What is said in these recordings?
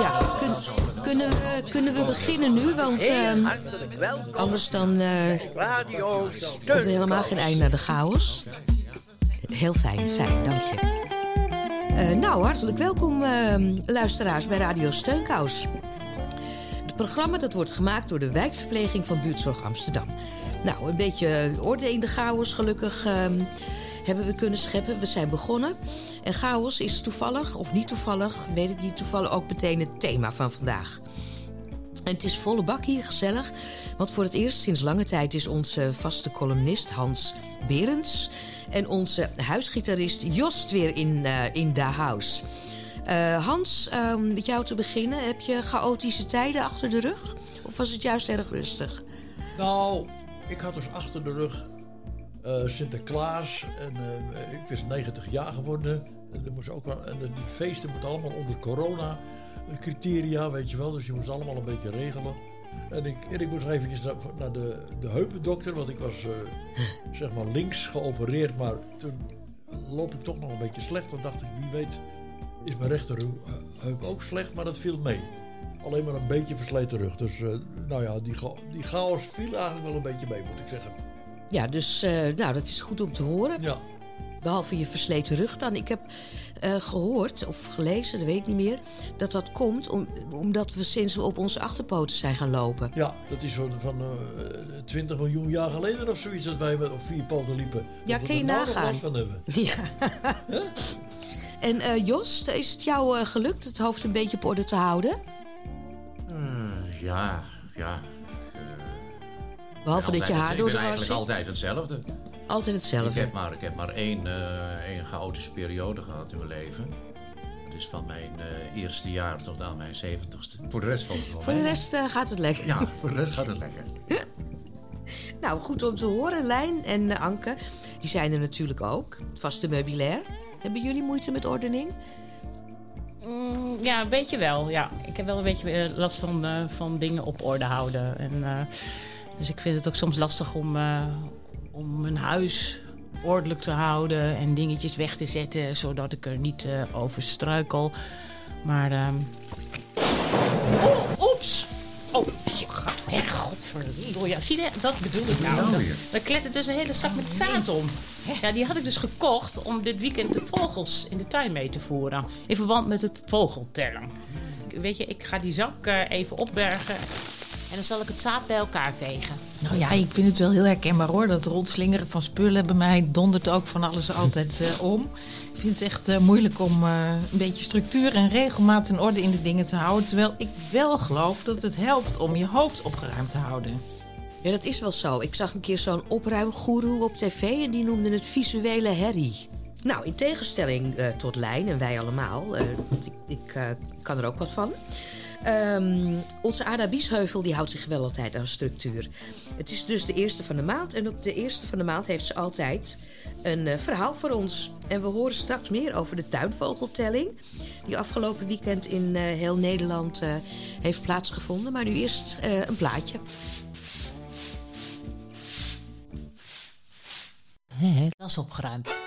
Ja, kun- kunnen, we, kunnen we beginnen nu? Want ehm, anders dan eh, Radio komt er helemaal geen eind naar de chaos. Heel fijn, fijn, dank je. Eh, nou, hartelijk welkom ehm, luisteraars bij Radio Steunkous. Het programma dat wordt gemaakt door de wijkverpleging van Buurtzorg Amsterdam. Nou, een beetje orde in de chaos gelukkig ehm, hebben we kunnen scheppen. We zijn begonnen. En chaos is toevallig, of niet toevallig, weet ik niet, toevallig ook meteen het thema van vandaag. En het is volle bak hier, gezellig. Want voor het eerst sinds lange tijd is onze vaste columnist Hans Berends... en onze huisgitarist Jost weer in, eh, in de house. Eh, Hans, ehm, met jou te beginnen. Heb je chaotische tijden achter de rug? Of was het juist erg rustig? Nou, ik had dus achter de rug eh, Sinterklaas. En eh, ik was 90 jaar geworden. En, er moest ook wel, en die feesten moeten allemaal onder corona-criteria, weet je wel. Dus je moest allemaal een beetje regelen. En ik, en ik moest eventjes naar, naar de, de heupendokter, want ik was eh, zeg maar links geopereerd. Maar toen loop ik toch nog een beetje slecht. Dan dacht ik, wie weet is mijn rechterheup ook slecht, maar dat viel mee. Alleen maar een beetje versleten rug. Dus nou ja, die, die chaos viel eigenlijk wel een beetje mee, moet ik zeggen. Ja, dus eh, nou, dat is goed om te horen. Ja, Behalve je versleten rug dan. Ik heb eh, gehoord, of gelezen, dat weet ik niet meer... dat dat komt om, omdat we sinds we op onze achterpoten zijn gaan lopen. ja dat is van, van eh, 20 miljoen jaar geleden of zoiets dat wij met op vier poten liepen. Ja, kun je nagaan. van hebben. Ja. en eh Jos, is het jou eh, gelukt het hoofd een beetje op orde te houden? Eh, ja, ja. Behalve dat je haar Ik door ben de war eigenlijk zit. altijd hetzelfde. Altijd Ik hetzelfde. heb maar, ik heb maar één, eh, één chaotische periode gehad in mijn leven. Dat is van mijn eh, eerste jaar tot aan mijn zeventigste. Voor de rest valt het wel Voor de rest eh, gaat het lekker. Ja, voor de rest gaat het lekker. Nou, goed om te horen. Lijn en Anke, die zijn er natuurlijk ook. Het vaste meubilair. Hebben jullie moeite met ordening? Mm, ja, een beetje wel. Ja. Ik heb wel een beetje last van, van dingen op orde houden. En, eh, dus ik vind het ook soms lastig om, eh, om mijn huis ordelijk te houden en dingetjes weg te zetten, zodat ik er niet eh, over struikel. Maar. ehm Oh, oeps! Oh, je gaat weg, godverdomme. Ja, zie je, dat bedoel ik nou. nou Dat- weer? Er klettert dus een hele zak met zaad om. Ja, die had ik dus gekocht om dit weekend de vogels in de tuin mee te voeren. In verband met het vogeltellen. Weet je, ik ga die zak eh, even opbergen. En dan zal ik het zaad bij elkaar vegen. Nou ja, ik vind het wel heel herkenbaar hoor. Dat rondslingeren van spullen bij mij dondert ook van alles altijd eh, om. Ik vind het echt eh, moeilijk om eh, een beetje structuur en regelmaat en orde in de dingen te houden. Terwijl ik wel geloof dat het helpt om je hoofd opgeruimd te houden. Ja, dat is wel zo. Ik zag een keer zo'n opruimgoeroe op tv en die noemde het visuele herrie. Nou, in tegenstelling eh, tot Lijn en wij allemaal, eh, want ik, ik eh, kan er ook wat van. Ehm, onze Ada Biesheuvel die houdt zich wel altijd aan structuur. Het is dus de eerste van de maand en op de eerste van de maand heeft ze altijd een eh, verhaal voor ons. En we horen straks meer over de tuinvogeltelling, die afgelopen weekend in eh, heel Nederland eh, heeft plaatsgevonden. Maar nu eerst een plaatje. Dat is opgeruimd.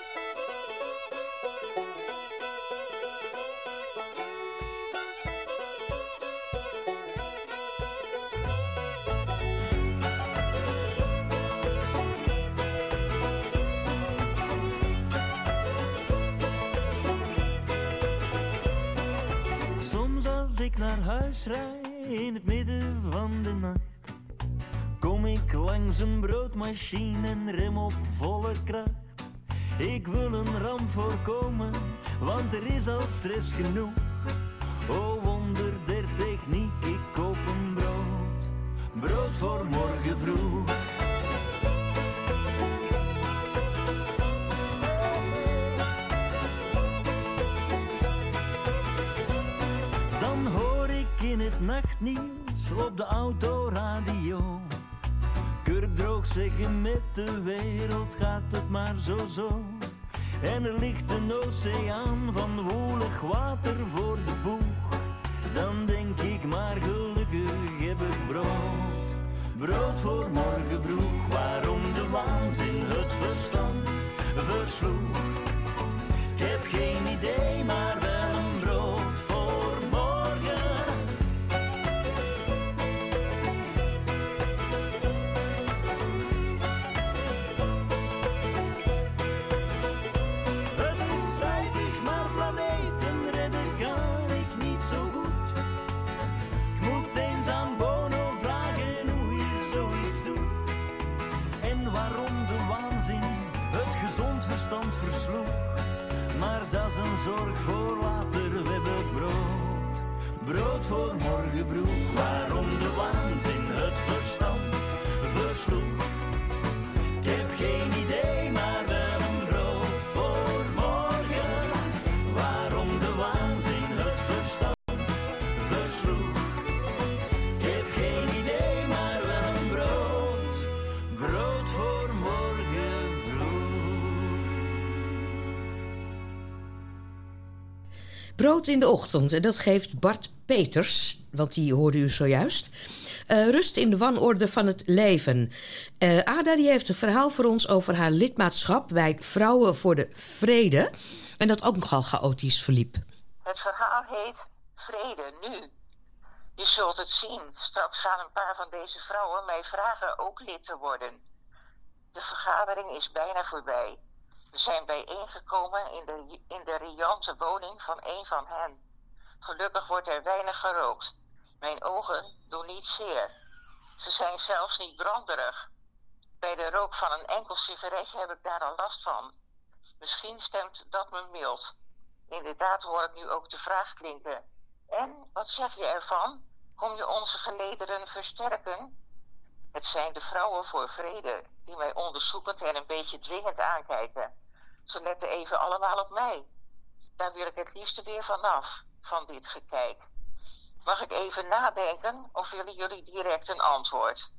In het midden van de nacht, kom ik langs een broodmachine en rem op volle kracht. Ik wil een ramp voorkomen, want er is al stress genoeg. O wonder der techniek, ik koop een brood, brood voor morgen vroeg. Nachtnieuws op de autoradio. Kurk droog zeggen met de wereld gaat het maar zo zo. En er ligt een oceaan van woelig water voor de boeg. Dan denk ik maar gelukkig heb ik brood. Brood voor morgen vroeg, waarom de waanzin Maar dat is een zorg voor later, we hebben brood. Brood voor morgen vroeg, waarom de waanzin, het verstand. Brood in de ochtend, en dat geeft Bart Peters, want die hoorde u zojuist. Eh, rust in de wanorde van het leven. Eh, Ada die heeft een verhaal voor ons over haar lidmaatschap bij Vrouwen voor de Vrede. En dat ook nogal chaotisch verliep. Het verhaal heet Vrede nu. Je zult het zien. Straks gaan een paar van deze vrouwen mij vragen ook lid te worden. De vergadering is bijna voorbij. We zijn bijeengekomen in de, in de riante woning van een van hen. Gelukkig wordt er weinig gerookt. Mijn ogen doen niet zeer. Ze zijn zelfs niet branderig. Bij de rook van een enkel sigaretje heb ik daar al last van. Misschien stemt dat me mild. Inderdaad hoor ik nu ook de vraag klinken. En, wat zeg je ervan? Kom je onze gelederen versterken? Het zijn de vrouwen voor vrede die mij onderzoekend en een beetje dwingend aankijken. Ze letten even allemaal op mij. Daar wil ik het liefste weer vanaf, van dit gekijk. Mag ik even nadenken of willen jullie direct een antwoord?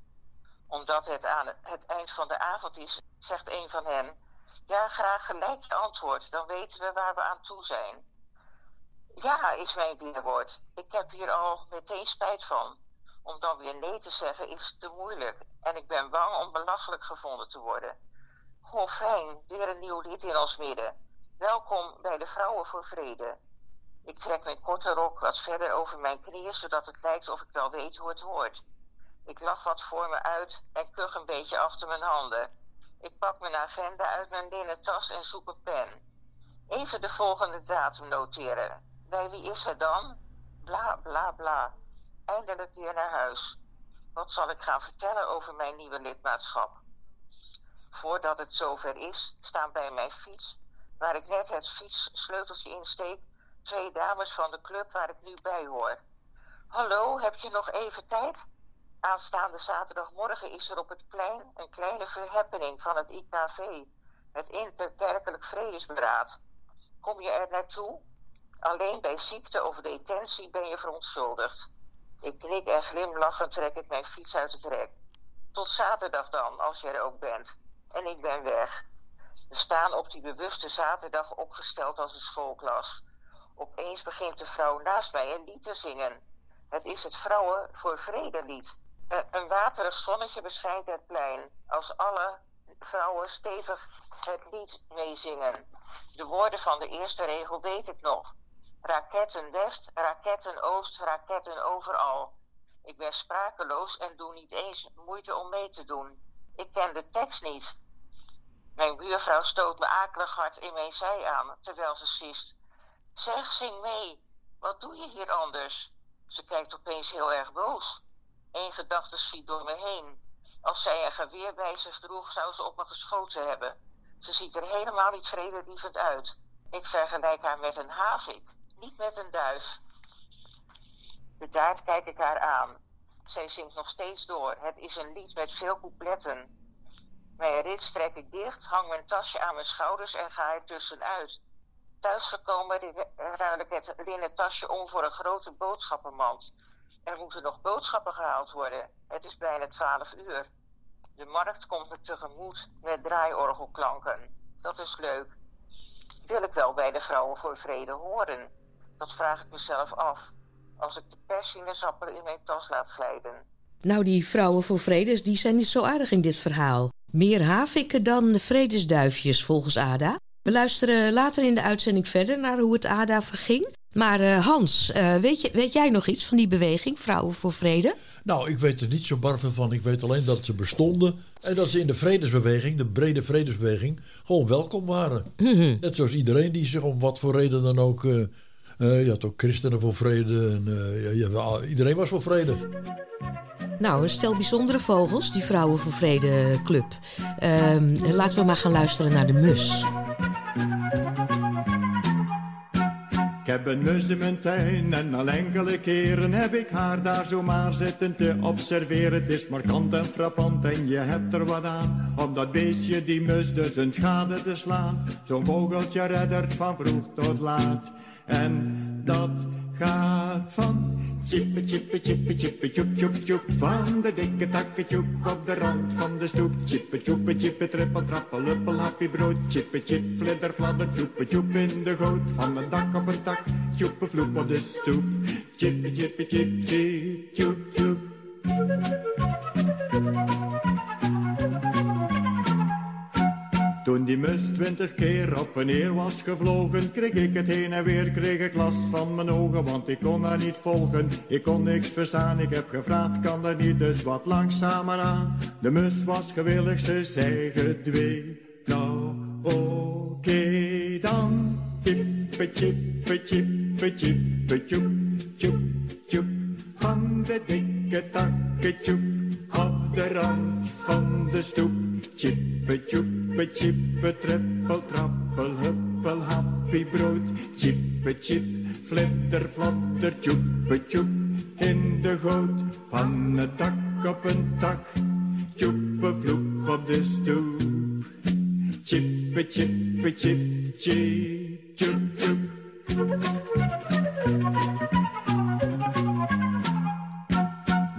Omdat het aan het eind van de avond is, zegt een van hen: Ja, graag gelijk je antwoord, dan weten we waar we aan toe zijn. Ja, is mijn weerwoord. Ik heb hier al meteen spijt van. Om dan weer nee te zeggen is te moeilijk en ik ben bang om belachelijk gevonden te worden. Goh, fijn, weer een nieuw lid in ons midden. Welkom bij de Vrouwen voor Vrede. Ik trek mijn korte rok wat verder over mijn knieën, zodat het lijkt of ik wel weet hoe het hoort. Ik lach wat voor me uit en kuch een beetje achter mijn handen. Ik pak mijn agenda uit mijn linnen tas en zoek een pen. Even de volgende datum noteren. Bij wie is er dan? Bla bla bla. Eindelijk weer naar huis. Wat zal ik gaan vertellen over mijn nieuwe lidmaatschap? Voordat het zover is, staan bij mijn fiets, waar ik net het fietssleuteltje insteek, twee dames van de club waar ik nu bij hoor. Hallo, heb je nog even tijd? Aanstaande zaterdagmorgen is er op het plein een kleine verhappening van het IKV, het Interkerkelijk Vredesberaad. Kom je er naartoe? Alleen bij ziekte of detentie ben je verontschuldigd. Ik knik en glimlachend trek ik mijn fiets uit het rek. Tot zaterdag dan, als je er ook bent. En ik ben weg. We staan op die bewuste zaterdag opgesteld als een schoolklas. Opeens begint de vrouw naast mij een lied te zingen. Het is het Vrouwen voor Vrede lied. Eh, Een waterig zonnetje beschijnt het plein. Als alle vrouwen stevig het lied meezingen. De woorden van de eerste regel weet ik nog. Raketten west, raketten oost, raketten overal. Ik ben sprakeloos en doe niet eens moeite om mee te doen. Ik ken de tekst niet. Mijn buurvrouw stoot me akelig hard in mijn zij aan, terwijl ze sist. Zeg, zing mee. Wat doe je hier anders? Ze kijkt opeens heel erg boos. Eén gedachte schiet door me heen. Als zij een geweer bij zich droeg, zou ze op me geschoten hebben. Ze ziet er helemaal niet vredelievend uit. Ik vergelijk haar met een havik, niet met een duif. Bedaard kijk ik haar aan. Zij zingt nog steeds door. Het is een lied met veel coupletten. Mijn rits trek ik dicht, hang mijn tasje aan mijn schouders en ga er tussenuit. Thuisgekomen ruil ik het linnen tasje om voor een grote boodschappenmand. Er moeten nog boodschappen gehaald worden. Het is bijna twaalf uur. De markt komt me tegemoet met draaiorgelklanken. Dat is leuk. Wil ik wel bij de Vrouwen voor Vrede horen? Dat vraag ik mezelf af. Als ik de persinaasappelen in mijn tas laat glijden. Nou, die vrouwen voor vrede die zijn niet zo aardig in dit verhaal. Meer haviken dan vredesduifjes, volgens Ada. We luisteren later in de uitzending verder naar hoe het Ada verging. Maar eh, Hans, eh, weet, je, weet jij nog iets van die beweging, Vrouwen voor Vrede? Nou, ik weet er niet zo bar van. Ik weet alleen dat ze bestonden. En dat ze in de vredesbeweging, de brede vredesbeweging, gewoon welkom waren. Net zoals iedereen die zich om wat voor reden dan ook. eh, eh, je had ook christenen voor vrede. En, eh, je- iedereen was voor vrede. Nou, een stel bijzondere vogels, die Vrouwen voor Vrede Club. Ehm, laten we maar gaan luisteren naar de mus. heb een mus in mijn tuin en al enkele keren heb ik haar daar zomaar zitten te observeren. Het is markant en frappant en je hebt er wat aan, om dat beestje die mus dus een schade te slaan. Zo'n vogeltje reddert van vroeg tot laat. En dat gaat van chippe, chippe, chippe, chippe, tjoep, tjoep, tjoep. Van de dikke tjoep op de rand van de stoep. Chippe, tjoepe, chippe, trippel, trappel, luppel, happy brood. Chippe, chip, flitter, fladder, tjoepe, tjoep in de goot. Van een dak op een tak, tjoepe, vloep op de stoep. Chippe, chippe, chip, chip, tjoep, tjoep. Toen die mus twintig keer op en neer was gevlogen, kreeg ik het heen en weer, kreeg ik last van mijn ogen, want ik kon haar niet volgen. Ik kon niks verstaan, ik heb gevraagd, kan er niet, dus wat langzamer aan. De mus was gewillig, ze zei gedwee. Nou, oké dan. Chippe, chippe, chippe, chippe, tjoep, tjoep, tjoep. Van de dikke takken tjoep, op de rand van de stoep. Chippe, tjoepe, chippe, trippel, trappel, huppel, happy brood. Chippe, chip, flitter, flatter, tjoepe, tjoep. In de goot van het dak op een tak. Tjoepe, vloep op de stoep. Chippe, chippe, chip, chip.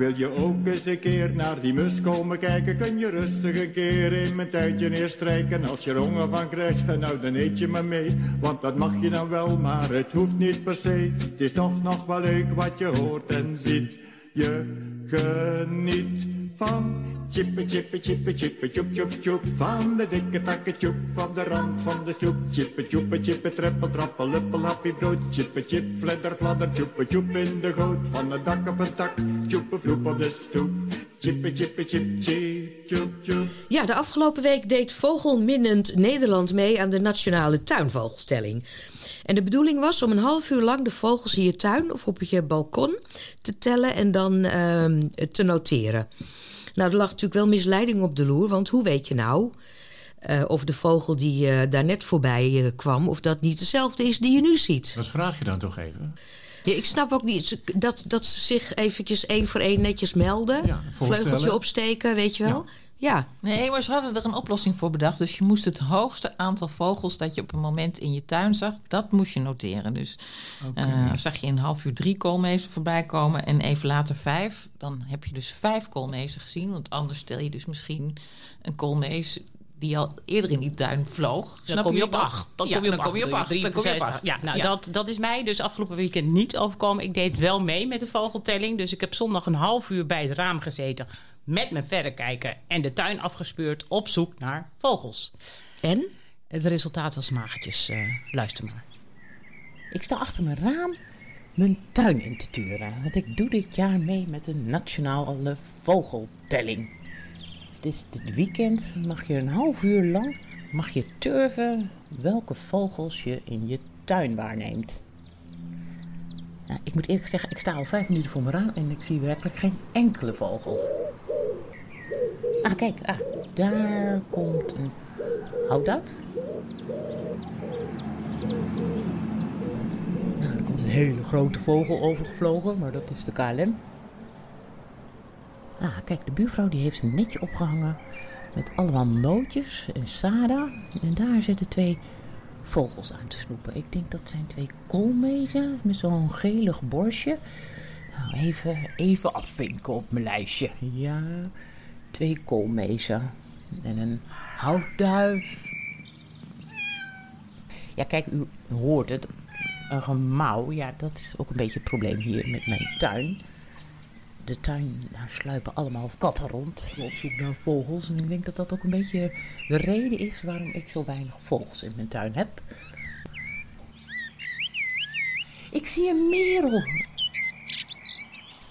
Wil je ook eens een keer naar die mus komen kijken? Kun je rustig een keer in mijn tuintje neerstrijken? Als je er honger van krijgt, nou dan eet je me mee. Want dat mag je dan wel, maar het hoeft niet per se. Het is toch nog wel leuk wat je hoort en ziet. Je geniet van chippe, chippe, chippe, chippe, tjoep, tjoep, tjoep. Van de dikke takken tjoep op de rand van de stoep. Chippe, tjoepe, chippe, trippel, trappel, luppel, happy brood. Chippe, chip, fledder, fladder, tjoepe, tjoep in de goot. Van het dak op een tak, tjoepe, vloep op de stoep. Chippe, chippe, chip, chip, tjoep, tjoep. Ja, de afgelopen week deed Vogelminnend Nederland mee aan de Nationale Tuinvogeltelling. En de bedoeling was om een half uur lang de vogels in je tuin of op je balkon te tellen en dan ehm, te noteren. Nou, er lag natuurlijk wel misleiding op de loer, want hoe weet je nou eh, of de vogel die uh, daar net voorbij eh, kwam, of dat niet dezelfde is die je nu ziet? Dat vraag je dan toch even? Ja, ik snap ook niet dat, dat ze zich eventjes één voor één netjes melden. Ja, vleugeltje opsteken, weet je wel. Ja. Nee, maar ze hadden er een oplossing voor bedacht. Dus je moest het hoogste aantal vogels dat je op een moment in je tuin zag, dat moest je noteren. Dus eh, zag je in een half uur drie koolmezen voorbij komen en even later vijf, dan heb je dus vijf koolmezen gezien. Want anders stel je dus misschien een koolmees die al eerder in die tuin vloog. Dan kom je op acht. Dan kom je op dan kom je op acht. acht. Drie, Dan kom je op acht. Ja, nou, Ja. Dat, dat is mij dus afgelopen weekend niet overkomen. Ik deed wel mee met de vogeltelling. Dus ik heb zondag een half uur bij het raam gezeten. Met mijn verrekijker en de tuin afgespeurd op zoek naar vogels. En? Het resultaat was magertjes. eh, luister maar. Ik sta achter mijn raam mijn tuin in te turen. Want ik doe dit jaar mee met de nationale vogeltelling. Het is dit weekend. Mag je een half uur lang mag je turven welke vogels je in je tuin waarneemt. Nou, ik moet eerlijk zeggen, ik sta al vijf minuten voor mijn raam en ik zie werkelijk geen enkele vogel. Ah, kijk, ah, daar komt een houtduif. Nou, er komt een hele grote vogel overgevlogen, maar dat is de KLM. Ah, kijk, de buurvrouw die heeft een netje opgehangen met allemaal nootjes en sada. En daar zitten twee vogels aan te snoepen. Ik denk dat zijn twee koolmezen met zo'n gelig borstje. Nou, even, even afvinken op mijn lijstje. Ja, twee koolmezen en een houtduif. Ja, kijk, u hoort het. Een gemauw, ja, dat is ook een beetje het probleem hier met mijn tuin. De tuin, sluipen allemaal katten rond op zoek naar vogels. En ik denk dat dat ook een beetje de reden is waarom ik zo weinig vogels in mijn tuin heb. Ik zie een merel.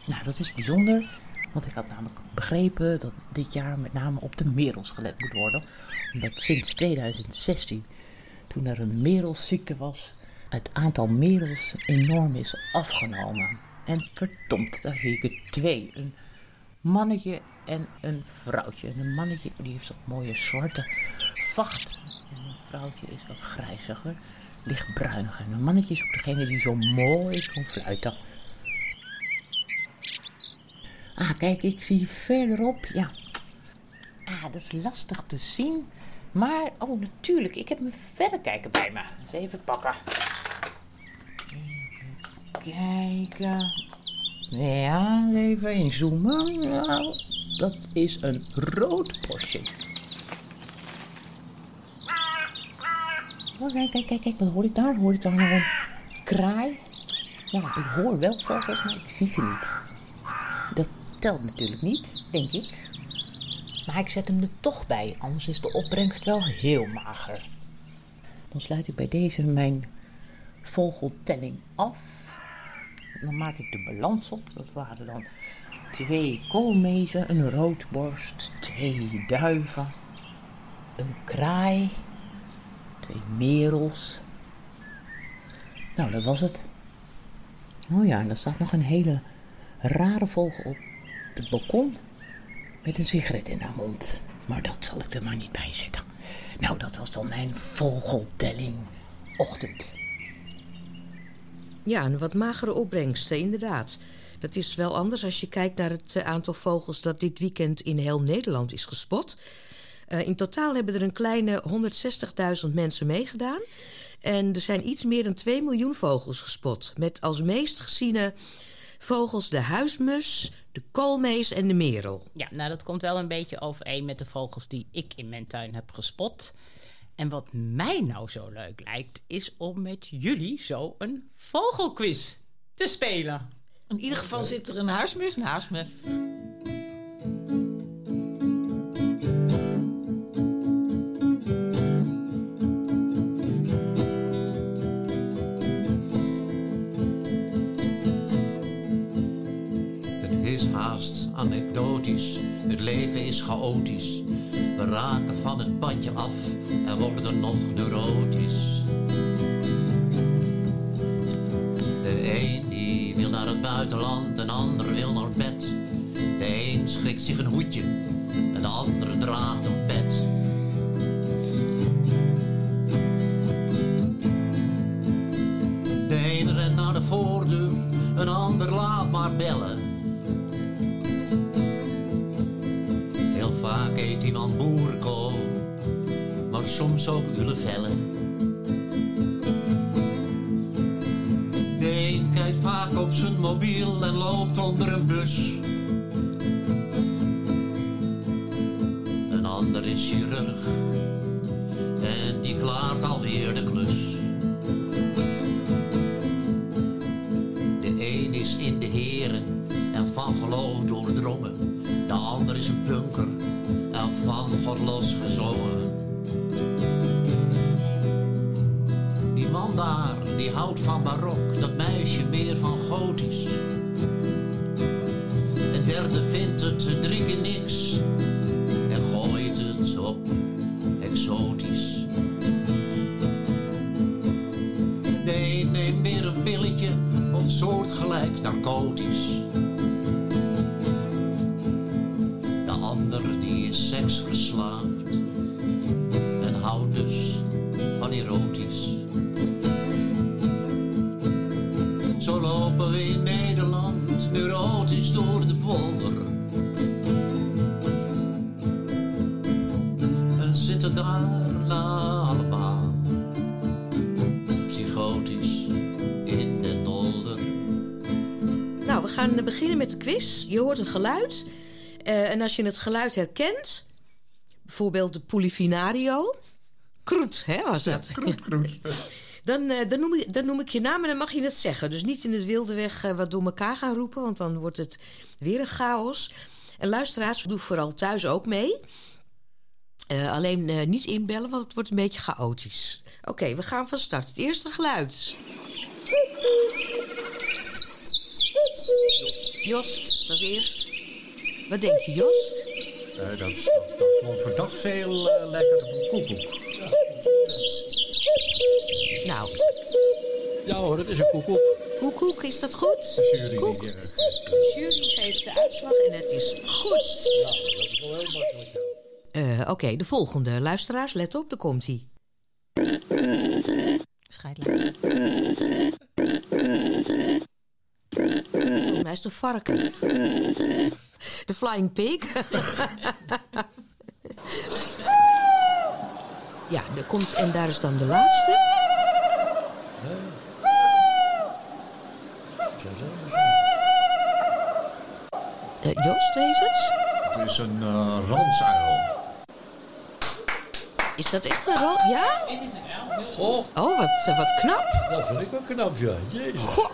Nou, dat is bijzonder. Want ik had namelijk begrepen dat dit jaar met name op de merels gelet moet worden. Omdat sinds 2016, toen er een merelsziekte was, het aantal merels enorm is afgenomen. En verdomd, daar zie ik er twee. Een mannetje en een vrouwtje. En een mannetje die heeft dat mooie zwarte vacht. En een vrouwtje is wat grijziger. lichtbruinige. En een mannetje is ook degene die zo mooi kan fluiten. Ah, kijk, ik zie verderop, ja. Ah, dat is lastig te zien. Maar, oh natuurlijk, ik heb mijn verrekijker bij me. Eens even pakken. Kijken. Ja, even inzoomen. Nou, dat is een rood Porsche. Oh, kijk, kijk, kijk, kijk, wat hoor ik daar? Hoor ik daar nog een kraai? Ja, ik hoor wel vogels, maar ik zie ze niet. Dat telt natuurlijk niet, denk ik. Maar ik zet hem er toch bij, anders is de opbrengst wel heel mager. Dan sluit ik bij deze mijn vogeltelling af. Dan maak ik de balans op. Dat waren dan twee koolmezen, een roodborst, twee duiven, een kraai, twee merels. Nou, dat was het. Oh ja, en er staat nog een hele rare vogel op het balkon met een sigaret in haar mond. Maar dat zal ik er maar niet bij zetten. Nou, dat was dan mijn vogeltelling ochtend. Ja, een wat magere opbrengsten, inderdaad. Dat is wel anders als je kijkt naar het eh, aantal vogels dat dit weekend in heel Nederland is gespot. Uh, in totaal hebben er een kleine 160.000 mensen meegedaan. En er zijn iets meer dan 2 miljoen vogels gespot. Met als meest geziene vogels de huismus, de koolmees en de merel. Ja, nou dat komt wel een beetje overeen met de vogels die ik in mijn tuin heb gespot. En wat mij nou zo leuk lijkt, is om met jullie zo een vogelquiz te spelen. In ieder geval zit er een huismus naast me. Het is haast anekdotisch, het leven is chaotisch. We raken van het padje af en worden nog neurotisch. De een die wil naar het buitenland, een ander wil naar bed. De een schrikt zich een hoedje en de ander draagt een pet. De een rent naar de voordeur, een ander laat maar bellen. Vaak eet iemand boerenkool, maar soms ook ulevellen. De een kijkt vaak op zijn mobiel en loopt onder een bus. Een ander is chirurg en die klaart alweer de klus. De een is in de heren en van geloof doordrongen. De ander is een punker van God losgezongen. Die man daar, die houdt van barok, dat meisje meer van gotisch. Je hoort een geluid. Eh, en als je het geluid herkent, bijvoorbeeld de Polifinario. Kroet, hè, was dat? Kroet, kroet. Dan, eh, dan, noem ik, dan noem ik je naam en dan mag je het zeggen. Dus niet in het wilde weg eh, wat door elkaar gaan roepen, want dan wordt het weer een chaos. En luisteraars, doe vooral thuis ook mee. Alleen niet inbellen, want het wordt een beetje chaotisch. Oké, we gaan van start. Het eerste geluid. Jost, dat is eerst. Wat denk je, Jost? Eh, dat, dat, dat klonk verdacht veel uh, lekker op een koekoek. Nou, Ja hoor, het is een koekoek. koekoek, is dat goed? De jury Koek. die, eh, De jury geeft de uitslag en het is goed. Ja, dat is wel heel makkelijk. ja. Eh, Oké, de volgende. Luisteraars, let op, daar komt hij. Volgens mij is het een varken. De Flying Pig. ja, er komt, en daar is dan de laatste. Eh, Joost, wees het? Het is een uh, ransuil. Is dat echt een rol? Ja? Goh, Oh, wat, eh, wat knap. dat vind ik wel knap, ja. Jezus. Goh.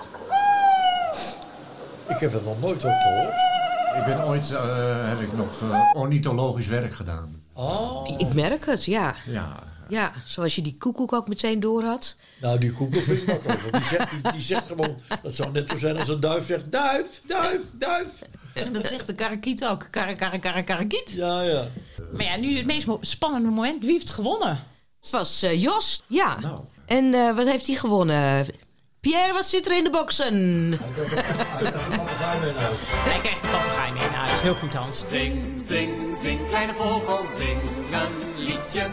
Ik heb er nog nooit op gehoord. Ik ben ooit, eh, heb ik nog eh, ornithologisch werk gedaan. Oh. Ik merk het, ja. Ja, Ja, zoals je die koekoek ook meteen door had. Nou, die koekel vind ik ook wel. want Die zegt, die, die zegt gewoon, dat zou net zo zijn als een duif zegt, duif, duif, duif. En dat zegt de karakiet ook. Kara, kara, karakiet. Ja, ja. Maar ja, nu het meest spannende moment. Wie heeft gewonnen? Het was eh, Jos, ja. Nou. En eh, wat heeft hij gewonnen? Pierre, wat zit er in de boxen? Hij krijgt een papegaai mee naar huis. Heel goed, Hans. Zing, zing, zing, kleine vogel, zing een liedje.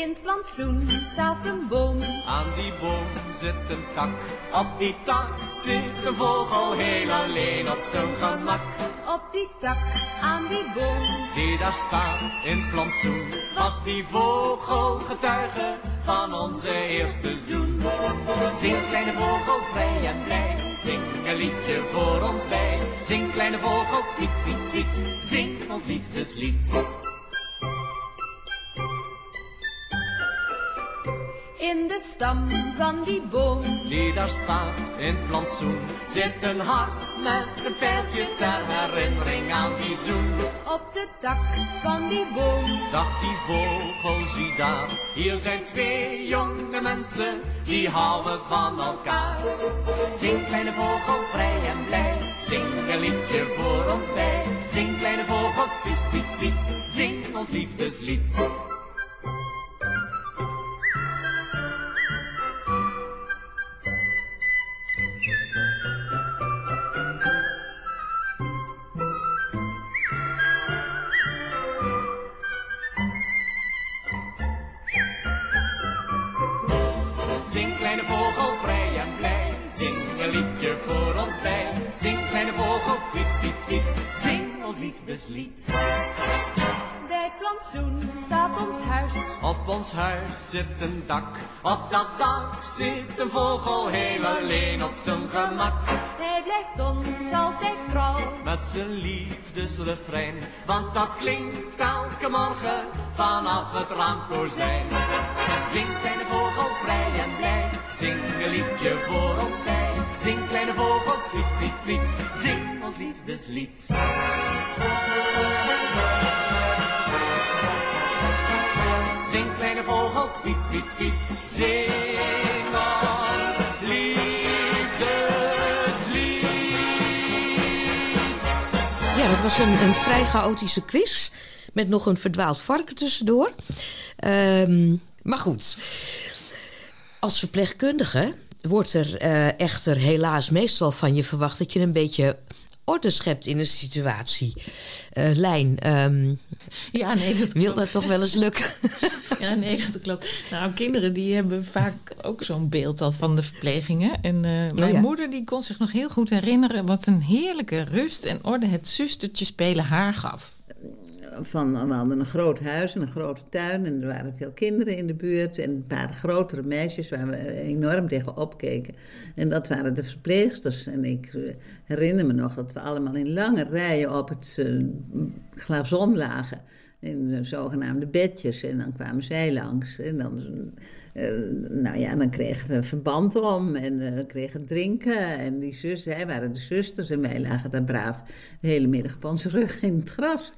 In het plantsoen staat een boom. Aan die boom zit een tak. Op die tak zit een vogel heel alleen op zijn gemak. Op die tak aan die boom. Die daar staat in het plantsoen. Was die vogel getuige van onze eerste zoen. Zing kleine vogel vrij en blij. Zing een liedje voor ons bij. Zing kleine vogel, tweet, tweet, tweet. Zing ons liefdeslied. In de stam van die boom. Die daar staat in het plantsoen zit een hart met een pijltje ter herinnering aan die zoen. Op de tak van die boom. Dacht die vogel, zie daar, hier zijn twee jonge mensen die houden van elkaar. Zing kleine vogel, vrij en blij, zing een liedje voor ons bij. Zing kleine vogel, tweet, tweet, tweet, zing ons liefdeslied. Voor ons bij. Zing kleine vogel, tweet, tweet, tweet. Zing ons liefdeslied. Bij het plantsoen staat ons huis. Op ons huis zit een dak. Op dat dak zit een vogel heel alleen op zijn gemak. Hij blijft ons altijd trouw. Met zijn liefdesrefrein. Want dat klinkt elke morgen vanaf het raamkozijn. Zing kleine vogel, vrij en blij. Zing een liedje voor ons bij. Zing kleine vogel, tweet, tweet, tweet. Zing ons liefdeslied. Zing kleine vogel, tweet, tweet, tweet. Zing Ja, dat was een, een vrij chaotische quiz. Met nog een verdwaald varken tussendoor. Ehm, maar goed. Als verpleegkundige wordt er eh, echter helaas meestal van je verwacht dat je een beetje orde schept in een situatie. Eh, Lijn, ehm, Ja, nee, dat wil dat toch wel eens lukken? Ja, nee, dat klopt. Nou, kinderen die hebben vaak ook zo'n beeld al van de verplegingen. En eh, mijn ja. moeder die kon zich nog heel goed herinneren... wat een heerlijke rust en orde het zustertje spelen haar gaf. Van, we hadden een groot huis en een grote tuin en er waren veel kinderen in de buurt en een paar grotere meisjes waar we enorm tegen opkeken. En dat waren de verpleegsters. En ik eh, herinner me nog dat we allemaal in lange rijen op het uh, glazon lagen. In de zogenaamde bedjes. En dan kwamen zij langs. En dan, uh, nou ja, dan kregen we verband om en uh, kregen drinken. En die zus, zij waren de zusters en wij lagen daar braaf de hele middag op onze rug in het gras.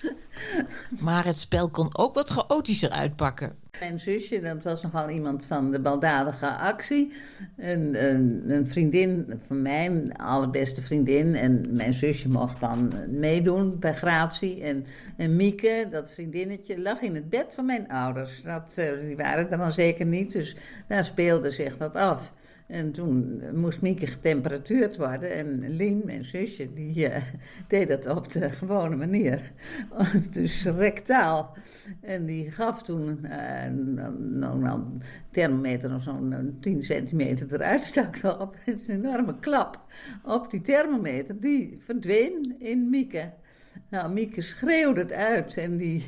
Maar het spel kon ook wat chaotischer uitpakken. Mijn zusje, dat was nogal iemand van de baldadige actie. Een, een, een, vriendin van mij, een allerbeste vriendin. En mijn zusje mocht dan meedoen bij Gratie. En, en Mieke, dat vriendinnetje, lag in het bed van mijn ouders. Dat, die waren er dan zeker niet, dus daar speelde zich dat af. En toen moest Mieke getemperatuurd worden. En Lien, mijn zusje, die eh, deed dat op de gewone manier. dus rectaal. En die gaf toen uh, een thermometer of zo'n 10 centimeter eruit stak op. een enorme klap op die thermometer. Die verdween in Mieke. Nou, Mieke schreeuwde het uit en die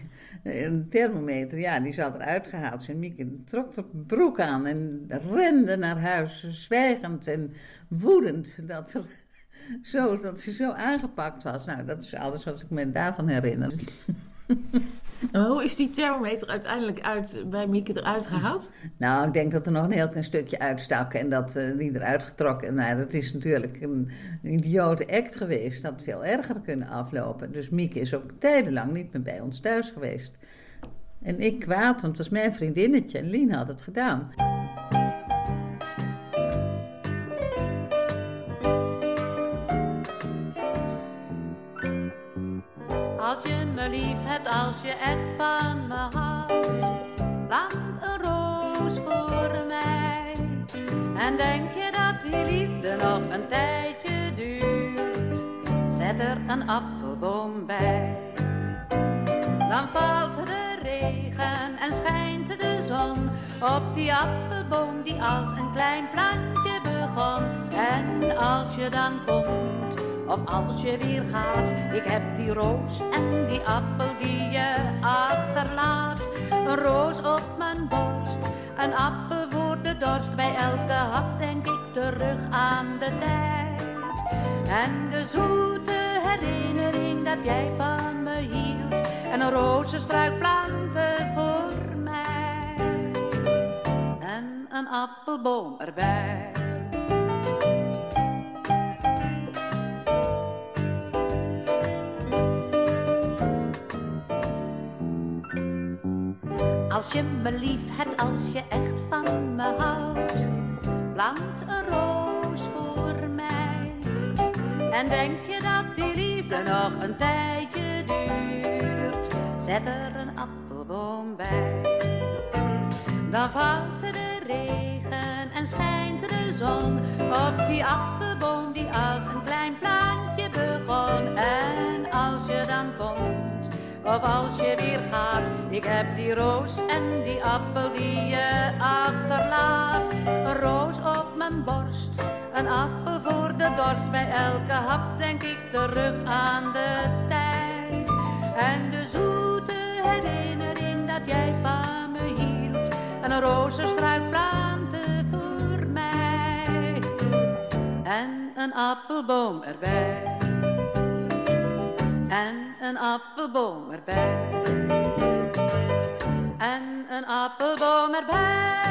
een thermometer, ja, die zat eruit gehaald. En Mieke trok de broek aan en rende naar huis, zwijgend en woedend dat, er zo, dat ze zo aangepakt was. Nou, dat is alles wat ik me daarvan herinner. hoe is die thermometer uiteindelijk uit, bij Mieke eruit gehaald? Nou, ik denk dat er nog een heel klein stukje uitstak en dat uh, die eruit getrokken. Nou, dat is natuurlijk een, idiote act geweest. Dat veel erger kunnen aflopen. Dus Mieke is ook tijdenlang niet meer bij ons thuis geweest. En ik kwaad, want het was mijn vriendinnetje en Lien had het gedaan. Lief hebt als je echt van me houdt. Plant een roos voor mij. En denk je dat die liefde nog een tijdje duurt? Zet er een appelboom bij. Dan valt de regen en schijnt de zon op die appelboom die als een klein plantje begon. En als je dan komt of als je weer gaat. Ik heb die roos en die appel die je achterlaat. Een roos op mijn borst, een appel voor de dorst. Bij elke hap denk ik terug aan de tijd. En de zoete herinnering dat jij van me hield. En een rozenstruik planten voor mij. En een appelboom erbij. Als je me lief hebt, als je echt van me houdt, plant een roos voor mij. En denk je dat die liefde nog een tijdje duurt, zet er een appelboom bij. Dan valt er de regen en schijnt de zon op die appelboom die als een klein plantje begon. En als je dan komt of als je weer gaat. Ik heb die roos en die appel die je achterlaat. Een roos op mijn borst, een appel voor de dorst. Bij elke hap denk ik terug aan de tijd. En de zoete herinnering dat jij van me hield. En een rozenstruik planten voor mij. En een appelboom erbij en een appelboom erbij. En een appelboom erbij.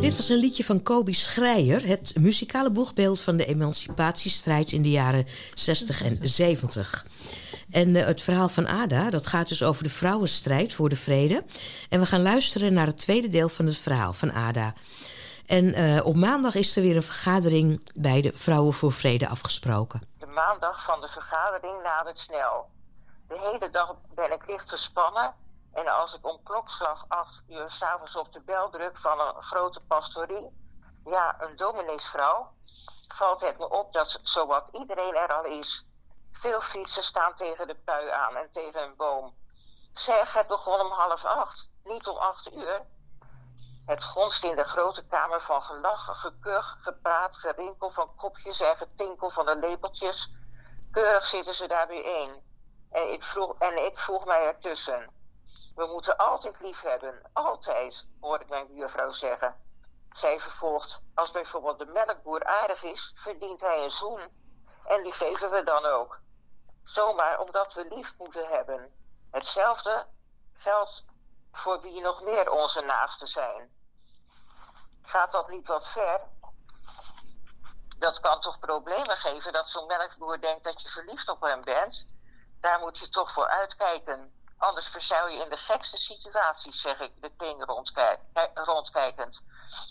Dit was een liedje van Kobi Schreier, het muzikale boegbeeld van de emancipatiestrijd in de jaren 60 en 70. En uh, het verhaal van Ada, dat gaat dus over de vrouwenstrijd voor de vrede. En we gaan luisteren naar het tweede deel van het verhaal van Ada. En uh, op maandag is er weer een vergadering bij de Vrouwen voor Vrede afgesproken. De maandag van de vergadering nadert snel. De hele dag ben ik licht gespannen. En als ik om klokslag acht uur s'avonds op de bel druk van een grote pastorie, ja, een domineesvrouw, valt het me op dat zowat iedereen er al is. Veel fietsen staan tegen de pui aan en tegen een boom. Zeg, het begon om half acht, niet om acht uur. Het gonst in de grote kamer van gelach, gekuch, gepraat, gerinkel van kopjes en getinkel van de lepeltjes. Keurig zitten ze daar één. En ik vroeg, en ik vroeg mij ertussen. We moeten altijd lief hebben, altijd, hoorde ik mijn buurvrouw zeggen. Zij vervolgt, als bijvoorbeeld de melkboer aardig is, verdient hij een zoen. En die geven we dan ook. Zomaar omdat we lief moeten hebben. Hetzelfde geldt voor wie nog meer onze naasten zijn. Gaat dat niet wat ver? Dat kan toch problemen geven dat zo'n melkboer denkt dat je verliefd op hem bent? Daar moet je toch voor uitkijken. Anders verzuil je in de gekste situaties, zeg ik de kring rondkijkend.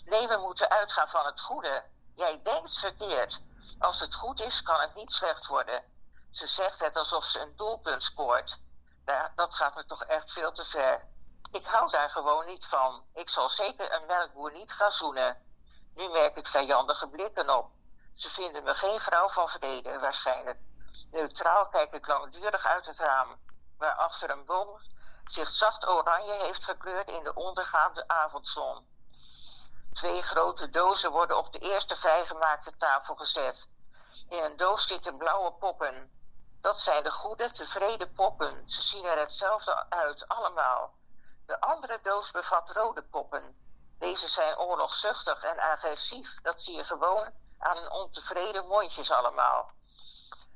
Nee, we moeten uitgaan van het goede. Jij denkt verkeerd. Als het goed is, kan het niet slecht worden. Ze zegt het alsof ze een doelpunt scoort. Dat gaat me toch echt veel te ver. Ik hou daar gewoon niet van. Ik zal zeker een melkboer niet gaan zoenen. Nu merk ik vijandige blikken op. Ze vinden me geen vrouw van vrede, waarschijnlijk. Neutraal kijk ik langdurig uit het raam, waar achter een boom zich zacht oranje heeft gekleurd in de ondergaande avondzon. Twee grote dozen worden op de eerste vrijgemaakte tafel gezet. In een doos zitten blauwe poppen. Dat zijn de goede, tevreden poppen. Ze zien er hetzelfde uit, allemaal. De andere doos bevat rode poppen. Deze zijn oorlogzuchtig en agressief. Dat zie je gewoon aan hun ontevreden mondjes allemaal.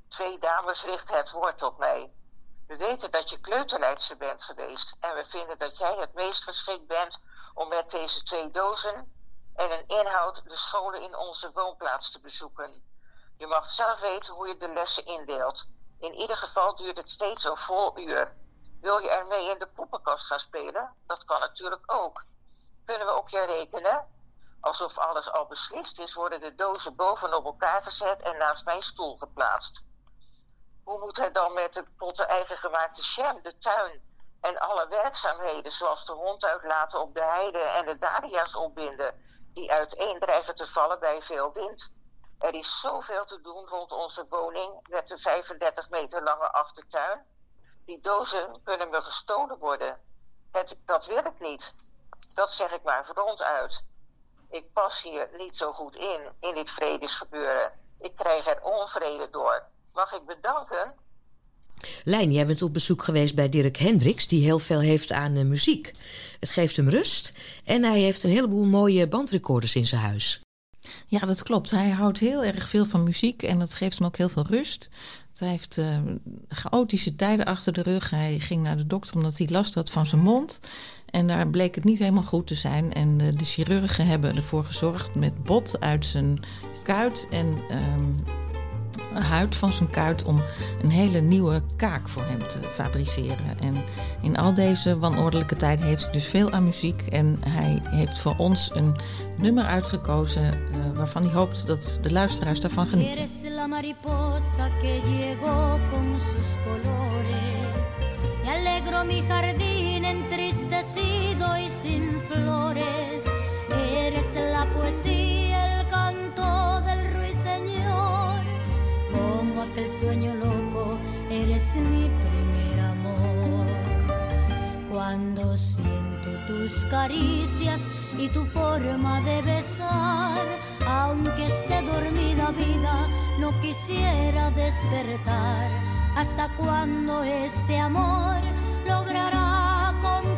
Twee dames richten het woord tot mij. We weten dat je kleuterleidster bent geweest en we vinden dat jij het meest geschikt bent om met deze twee dozen en een inhoud de scholen in onze woonplaats te bezoeken. Je mag zelf weten hoe je de lessen indeelt. In ieder geval duurt het steeds een vol uur. Wil je ermee in de poppenkast gaan spelen? Dat kan natuurlijk ook. Kunnen we op je rekenen? Alsof alles al beslist is, worden de dozen bovenop elkaar gezet en naast mijn stoel geplaatst. Hoe moet het dan met de potten eigen gemaakte jam, de tuin en alle werkzaamheden, zoals de hond uitlaten op de heide en de dahlia's opbinden, die uiteen dreigen te vallen bij veel wind? Er is zoveel te doen rond onze woning met de 35 meter lange achtertuin. Die dozen kunnen me gestolen worden. Het, dat wil ik niet. Dat zeg ik maar ronduit. Ik pas hier niet zo goed in, in dit vredesgebeuren. Ik krijg er onvrede door. Mag ik bedanken? Lijn, jij bent op bezoek geweest bij Dirk Hendricks, die heel veel heeft aan uh, muziek. Het geeft hem rust en hij heeft een heleboel mooie bandrecorders in zijn huis. Ja, dat klopt. Hij houdt heel erg veel van muziek en dat geeft hem ook heel veel rust. Hij heeft uh, chaotische tijden achter de rug. Hij ging naar de dokter omdat hij last had van zijn mond. En daar bleek het niet helemaal goed te zijn. En uh, de chirurgen hebben ervoor gezorgd met bot uit zijn kuit en um, huid van zijn kuit om een hele nieuwe kaak voor hem te fabriceren. En in al deze wanordelijke tijd heeft hij dus veel aan muziek. En hij heeft voor ons een nummer uitgekozen uh, waarvan hij hoopt dat de luisteraars daarvan genieten. Me alegro mi jardín entristecido y sin flores. Eres la poesía, aquel sueño loco, eres mi primer amor. Cuando siento tus caricias y tu forma de besar, aunque esté dormida vida, no quisiera despertar. ¿Hasta cuando este amor logrará acompañarme?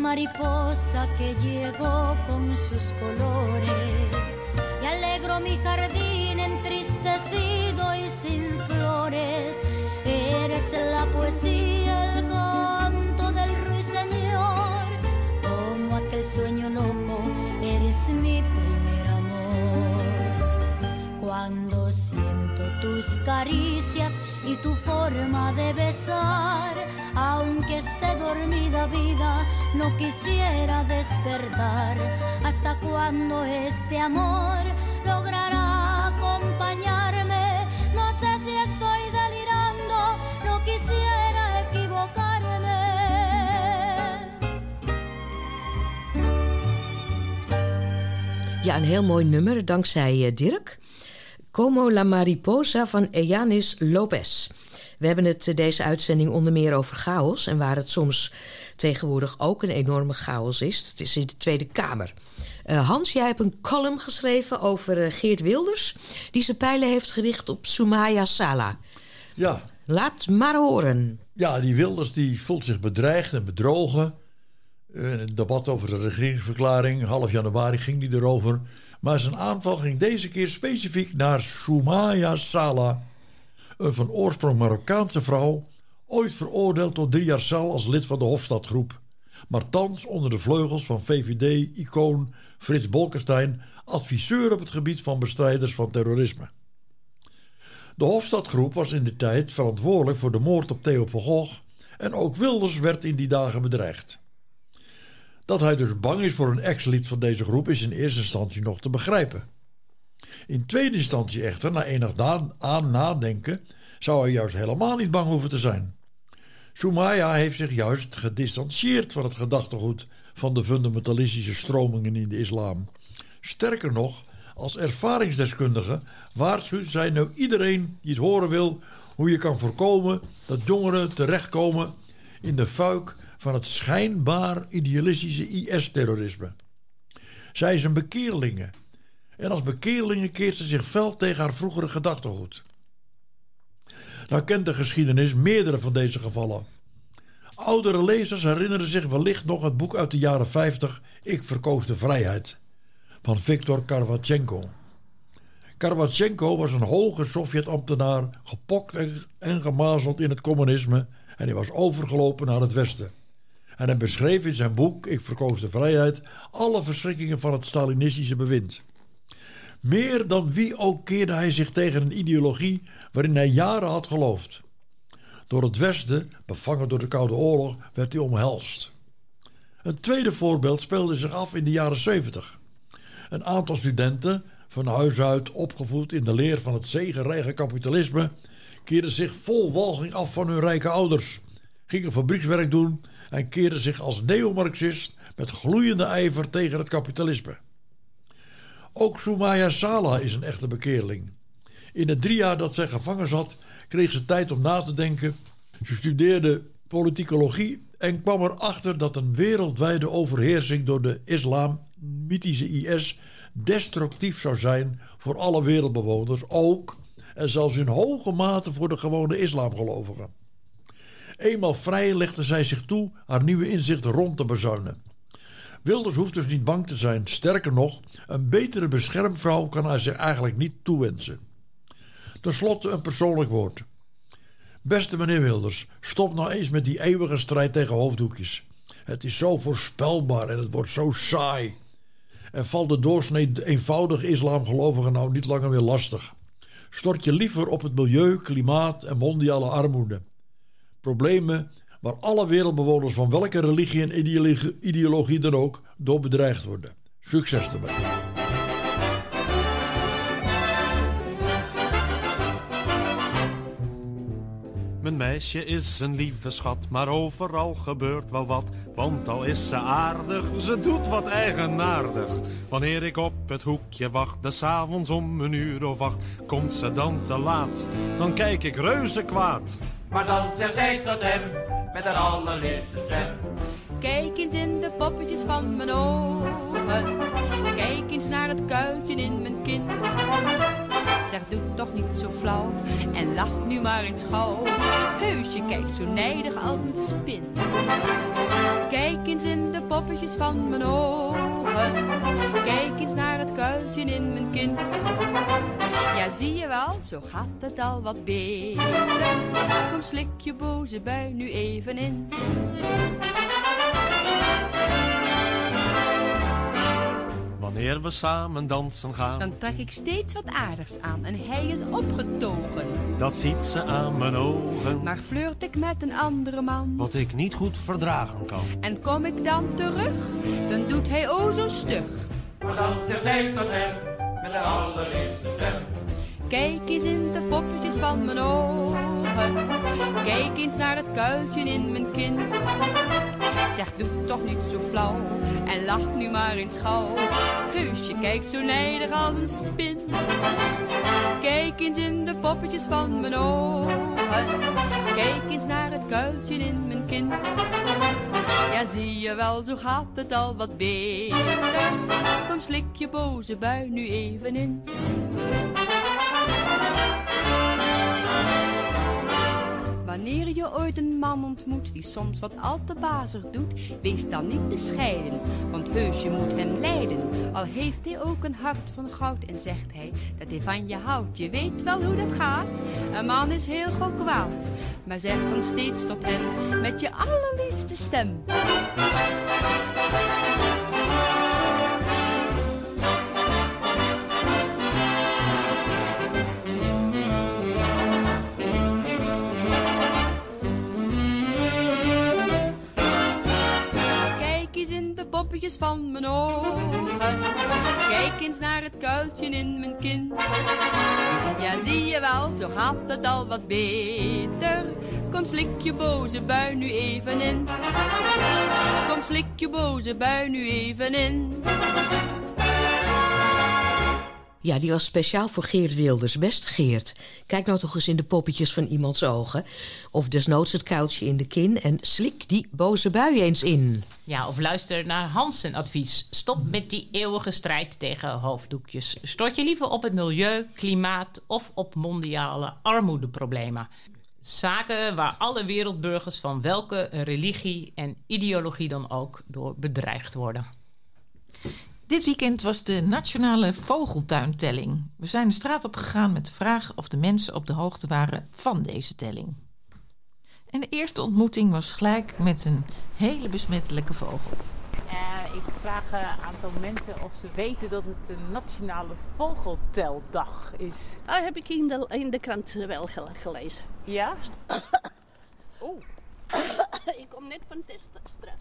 Mariposa que llegó con sus colores y alegro mi jardín entristecido y sin flores. Eres la poesía, el canto del ruiseñor, como aquel sueño loco, eres mi primer amor. Cuando siento tus caricias y tu forma de besar, aunque esté dormida vida, no quisiera despertar. ¿Hasta cuando este amor logrará acompañarme? No sé si estoy delirando, no quisiera equivocarme. Ja, een heel mooi nummer, dankzij uh, Dirk. Como la Mariposa van Eyanis Lopez. We hebben het uh, deze uitzending onder meer over chaos... en waar het soms tegenwoordig ook een enorme chaos is. Het is in de Tweede Kamer. Uh, Hans, jij hebt een column geschreven over uh, Geert Wilders... die zijn pijlen heeft gericht op Soumaya Sala. Ja. Laat maar horen. Ja, die Wilders die voelt zich bedreigd en bedrogen. Eh, In het debat over de regeringsverklaring, half januari, ging die erover. Maar zijn aanval ging deze keer specifiek naar Soumaya Sala. Een van oorsprong Marokkaanse vrouw, ooit veroordeeld tot drie jaar cel als lid van de Hofstadgroep. Maar thans onder de vleugels van VVD-icoon Frits Bolkestein, adviseur op het gebied van bestrijders van terrorisme. De Hofstadgroep was in de tijd verantwoordelijk voor de moord op Theo van Gogh en ook Wilders werd in die dagen bedreigd. Dat hij dus bang is voor een ex-lid van deze groep is in eerste instantie nog te begrijpen. In tweede instantie echter, na enig aan nadenken, zou hij juist helemaal niet bang hoeven te zijn. Soumaya heeft zich juist gedistanceerd van het gedachtegoed van de fundamentalistische stromingen in de islam. Sterker nog, als ervaringsdeskundige waarschuwt zij nu iedereen die het horen wil hoe je kan voorkomen dat jongeren terechtkomen in de fuik van het schijnbaar idealistische IS-terrorisme. Zij is een bekeerlinge en als bekeerlinge keert ze zich fel tegen haar vroegere gedachtegoed. Nou kent de geschiedenis meerdere van deze gevallen. Oudere lezers herinneren zich wellicht nog het boek uit de jaren 50 Ik verkoos de vrijheid van Viktor Karwatchenko. Karwatchenko was een hoge Sovjet-ambtenaar, gepokt en gemazeld in het communisme en hij was overgelopen naar het Westen. En hij beschreef in zijn boek Ik verkoos de vrijheid alle verschrikkingen van het Stalinistische bewind. Meer dan wie ook keerde hij zich tegen een ideologie waarin hij jaren had geloofd. Door het Westen, bevangen door de Koude Oorlog, werd hij omhelst. Een tweede voorbeeld speelde zich af in de jaren 70. Een aantal studenten, van huis uit opgevoed in de leer van het zegenrijke kapitalisme, keerden zich vol walging af van hun rijke ouders, gingen fabriekswerk doen en keerden zich als neomarxist met gloeiende ijver tegen het kapitalisme. Ook Soumaya Sala is een echte bekeerling. In het drie jaar dat zij gevangen zat, kreeg ze tijd om na te denken. Ze studeerde politicologie en kwam erachter dat een wereldwijde overheersing door de islamitische IS destructief zou zijn voor alle wereldbewoners, ook en zelfs in hoge mate voor de gewone islamgelovigen. Eenmaal vrij legde zij zich toe haar nieuwe inzichten rond te bezuinen. Wilders hoeft dus niet bang te zijn. Sterker nog, een betere beschermvrouw kan hij zich eigenlijk niet toewensen. Ten slotte een persoonlijk woord. Beste meneer Wilders, stop nou eens met die eeuwige strijd tegen hoofddoekjes. Het is zo voorspelbaar en het wordt zo saai. En valt de doorsnee eenvoudige islamgelovigen nou niet langer meer lastig. Stort je liever op het milieu, klimaat en mondiale armoede. Problemen waar alle wereldbewoners van welke religie en ideologie, dan ook door bedreigd worden. Succes ermee. Mijn meisje is een lieve schat, maar overal gebeurt wel wat. Want al is ze aardig, ze doet wat eigenaardig. Wanneer ik op het hoekje wacht, des avonds om een uur of acht, komt ze dan te laat. Dan kijk ik reuze kwaad. Maar dan zegt zij tot hem, met haar allerliefste stem. Kijk eens in de poppetjes van mijn ogen. Kijk eens naar het kuiltje in mijn kin. Zeg, doe toch niet zo flauw en lach nu maar eens gauw. Heus, je kijkt zo nijdig als een spin. Kijk eens in de poppetjes van mijn Kijk eens naar het kuiltje in mijn kin. Ja, zie je wel, zo gaat het al wat beter. Kom, slik je boze bui nu even in. Wanneer we samen dansen gaan, Dan trek ik steeds wat aardigs aan en hij is opgetogen. dat ziet ze aan mijn ogen. Maar flirt ik met een andere man Wat ik niet goed verdragen kan. en kom ik dan terug, dan doet hij o zo stug. Maar dan zegt zij tot hem, met haar allerliefste stem. Kijk eens in de poppetjes van mijn ogen. Kijk eens naar het kuiltje in mijn kin. Zeg, doe toch niet zo flauw en lach nu maar eens gauw. Heus, je kijkt zo nijdig als een spin. Kijk eens in de poppetjes van mijn ogen. Kijk eens naar het kuiltje in mijn kin. Ja, zie je wel, zo gaat het al wat beter. Kom, slik je boze bui nu even in. Wanneer je ooit een man ontmoet die soms wat al te bazig doet, wees dan niet bescheiden, want heus je moet hem leiden. Al heeft hij ook een hart van goud en zegt hij dat hij van je houdt. Je weet wel hoe dat gaat. Een man is heel gauw kwaad, maar zeg dan steeds tot hem met je allerliefste stem. Van mijn ogen. Kijk eens naar het kuiltje in mijn kin. Ja, zie je wel, zo gaat het al wat beter. Kom, slik je boze bui nu even in. Kom, slik je boze bui nu even in. Ja, die was speciaal voor Geert Wilders. Best Geert, kijk nou toch eens in de poppetjes van iemands ogen. Of desnoods het kuiltje in de kin en slik die boze bui eens in. Ja, of luister naar Hans zijn advies. Stop met die eeuwige strijd tegen hoofddoekjes. Stort je liever op het milieu, klimaat of op mondiale armoedeproblemen. Zaken waar alle wereldburgers van welke religie en ideologie dan ook door bedreigd worden. Dit weekend was de nationale vogeltuintelling. We zijn de straat op gegaan met de vraag of de mensen op de hoogte waren van deze telling. En de eerste ontmoeting was gelijk met een hele besmettelijke vogel. Eh, ik vraag een aantal mensen of ze weten dat het een nationale vogelteldag is. Ah, heb ik in de, in de krant wel gel- gelezen. Ja? Oeh. ik kom net van Teststraat.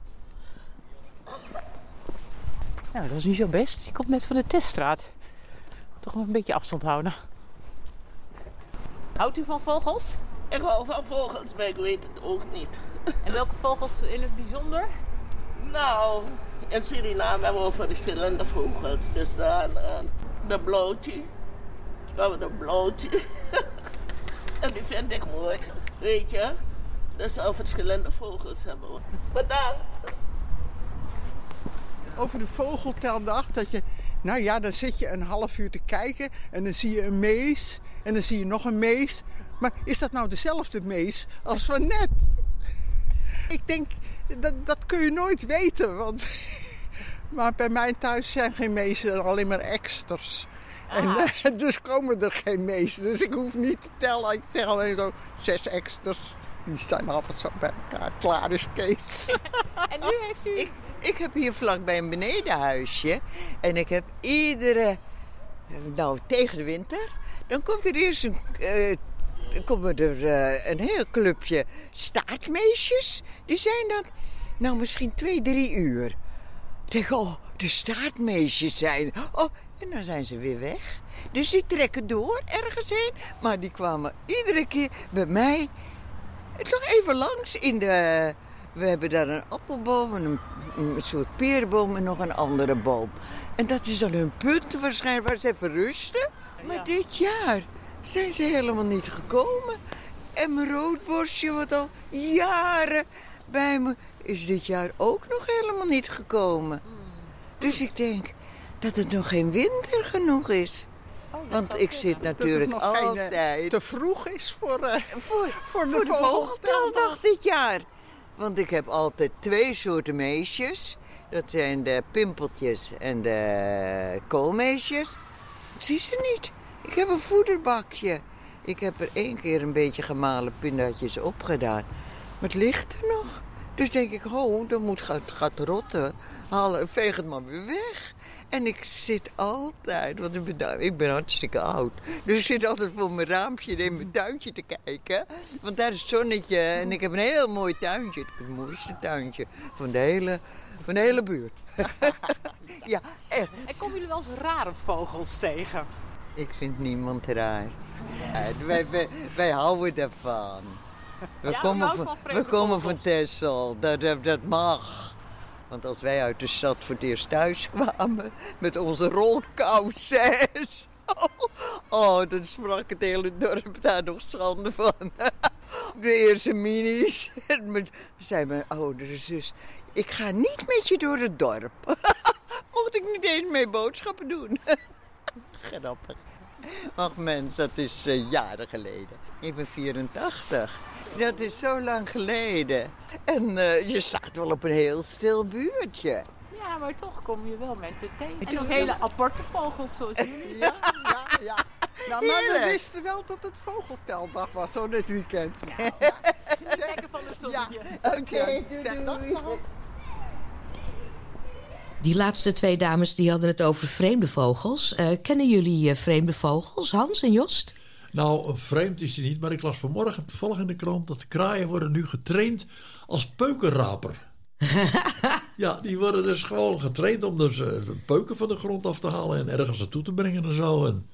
Nou, dat is niet zo best. Je komt net van de teststraat. Toch nog een beetje afstand houden. Houdt u van vogels? Ik hou van vogels, maar ik weet het ook niet. En welke vogels in het bijzonder? Nou, in Suriname hebben we verschillende vogels. Dus dan eh, de blauwtje. We hebben de blauwtje. en die vind ik mooi. Weet je? Dus al verschillende vogels hebben we. Bedankt. Over de vogelteldag. Dat je, nou ja, dan zit je een half uur te kijken en dan zie je een mees en dan zie je nog een mees. Maar is dat nou dezelfde mees als van net? Ik denk, dat, dat kun je nooit weten. Want, maar bij mij thuis zijn geen meesten, alleen maar eksters. En, eh, dus komen er geen meesten. Dus ik hoef niet te tellen. Ik zeg alleen zo zes eksters. Die zijn altijd zo bij elkaar. Klaar is Kees. En nu heeft u... Ik, ik heb hier vlakbij een benedenhuisje. En ik heb iedere... Nou, tegen de winter... Dan komt er eerst een... eh, komen er eh, een heel clubje staartmeisjes. Die zijn dan... Nou, misschien twee, drie uur. Ik oh, de staartmeisjes zijn... Oh, en dan zijn ze weer weg. Dus die trekken door ergens heen. Maar die kwamen iedere keer bij mij toch even langs in de... We hebben daar een appelboom en een, een soort perenboom en nog een andere boom. En dat is dan hun punt waarschijnlijk waar ze even rusten. Maar dit jaar zijn ze helemaal niet gekomen. En mijn roodborstje, wat al jaren bij me, is dit jaar ook nog helemaal niet gekomen. Dus ik denk dat het nog geen winter genoeg is. Want ik zit natuurlijk geen, eh, altijd... te vroeg is voor, eh, voor, voor de voor de vogelteldag. vogelteldag dit jaar. Want ik heb altijd twee soorten meisjes. Dat zijn de pimpeltjes en de koolmeisjes. Ik zie ze niet. Ik heb een voederbakje. Ik heb er één keer een beetje gemalen pindaatjes opgedaan. Maar het ligt er nog. Dus denk ik, oh, dan moet gaat, gaat rotten. Haal, veeg het maar weer weg. En ik zit altijd, want ik ben, ik ben hartstikke oud. Dus ik zit altijd voor mijn raampje in mijn tuintje te kijken. Want daar is het zonnetje en ik heb een heel mooi tuintje. Het mooiste tuintje van de hele, van de hele buurt. ja, echt. En komen jullie wel eens rare vogels tegen? Ik vind niemand raar. Ja, wij, wij, wij houden ervan. We Ja, komen van, we komen van. Dat, dat, dat mag. Want als wij uit de stad voor het eerst thuis kwamen met onze rolkousen. Oh, dan sprak het hele dorp daar nog schande van. De eerste minis. Zei mijn oudere zus, ik ga niet met je door het dorp. Mocht ik niet eens mee boodschappen doen. Grappig. Ach mens, dat is eh, jaren geleden. Ik ben 84. Dat is zo lang geleden. En eh, je staat wel op een heel stil buurtje. Ja, maar toch kom je wel mensen tegen. En ook hele aparte vogels zoals jullie. Ja, ja, ja. Nou, maar we wisten wel dat het vogelteldag was, zo dit weekend. Lekker van het zonnetje. Oké, Ja, doei, zeg maar. Die laatste twee dames die hadden het over vreemde vogels. Eh, kennen jullie eh, vreemde vogels, Hans en Jost? Nou, vreemd is hij niet, maar ik las vanmorgen toevallig in de krant dat de kraaien worden nu getraind als peukenraper. ja, die worden dus gewoon getraind om dus eh, peuken van de grond af te halen en ergens naartoe te brengen en zo. En,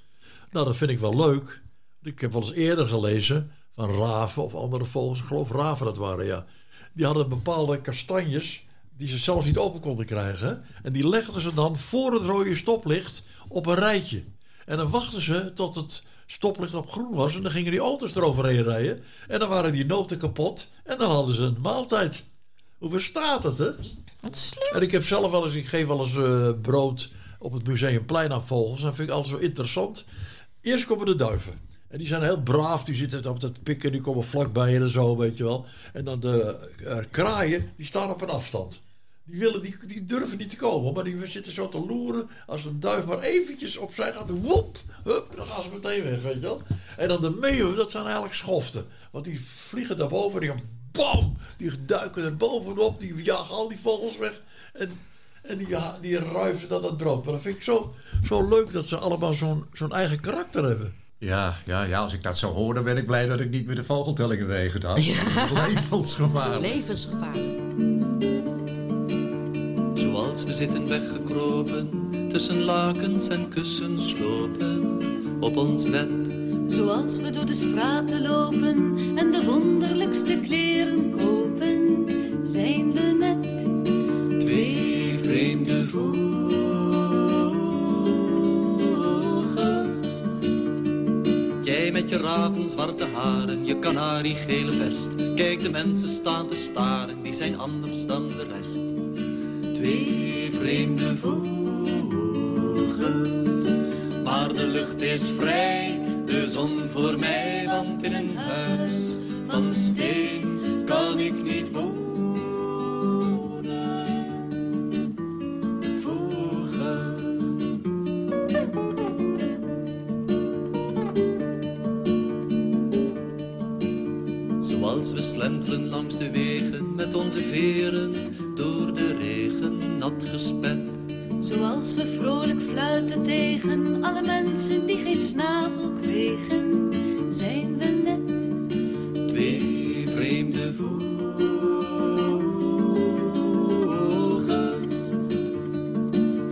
nou, dat vind ik wel leuk. Ik heb wel eens eerder gelezen van raven of andere vogels, ik geloof raven dat waren, ja. Die hadden bepaalde kastanjes die ze zelfs niet open konden krijgen. En die legden ze dan voor het rode stoplicht op een rijtje. En dan wachten ze tot het stoplicht op groen was. En dan gingen die auto's eroverheen rijden. En dan waren die noten kapot. En dan hadden ze een maaltijd. Hoe bestaat het, hè? Wat slim. En ik heb zelf wel eens, ik geef wel eens eh, brood op het Museumplein aan vogels. Dat vind ik altijd zo interessant. Eerst komen de duiven. En die zijn heel braaf, die zitten op dat pikken, die komen vlakbij en zo, weet je wel. En dan de eh, kraaien, die staan op een afstand. Die, willen, die, die durven niet te komen, maar die zitten zo te loeren. Als een duif maar eventjes opzij gaat, woep, hup, dan gaan ze meteen weg, weet je wel. En dan de meeuwen, dat zijn eigenlijk schoften. Want die vliegen daarboven, die gaan bam, die duiken er bovenop, die jagen al die vogels weg. En, en die, ja- die ruiven dan dat brood. Maar dat vind ik zo, zo leuk dat ze allemaal zo'n zo'n eigen karakter hebben. Ja, ja, ja, als ik dat zo hoor, dan ben ik blij dat ik niet met de vogeltellingen weegedaan. Levensgevaarlijk. Levensgevaarlijk. Zoals we zitten weggekropen, tussen lakens en kussens lopen, op ons bed. Zoals we door de straten lopen en de wonderlijkste kleren kopen, zijn we net Twee vreemde vogels. Jij met je ravenzwarte haren, je kanariegele vest. Kijk, de mensen staan te staren, die zijn anders dan de rest. Twee vreemde vogels. Maar de lucht is vrij, de zon voor mij, want in een huis van steen kan ik niet wonen. Zoals we slenteren langs de wegen met onze veren door de regen nat gespet. Zoals we vrolijk fluiten tegen alle mensen die geen snavel kregen, zijn we net Twee vreemde vogels.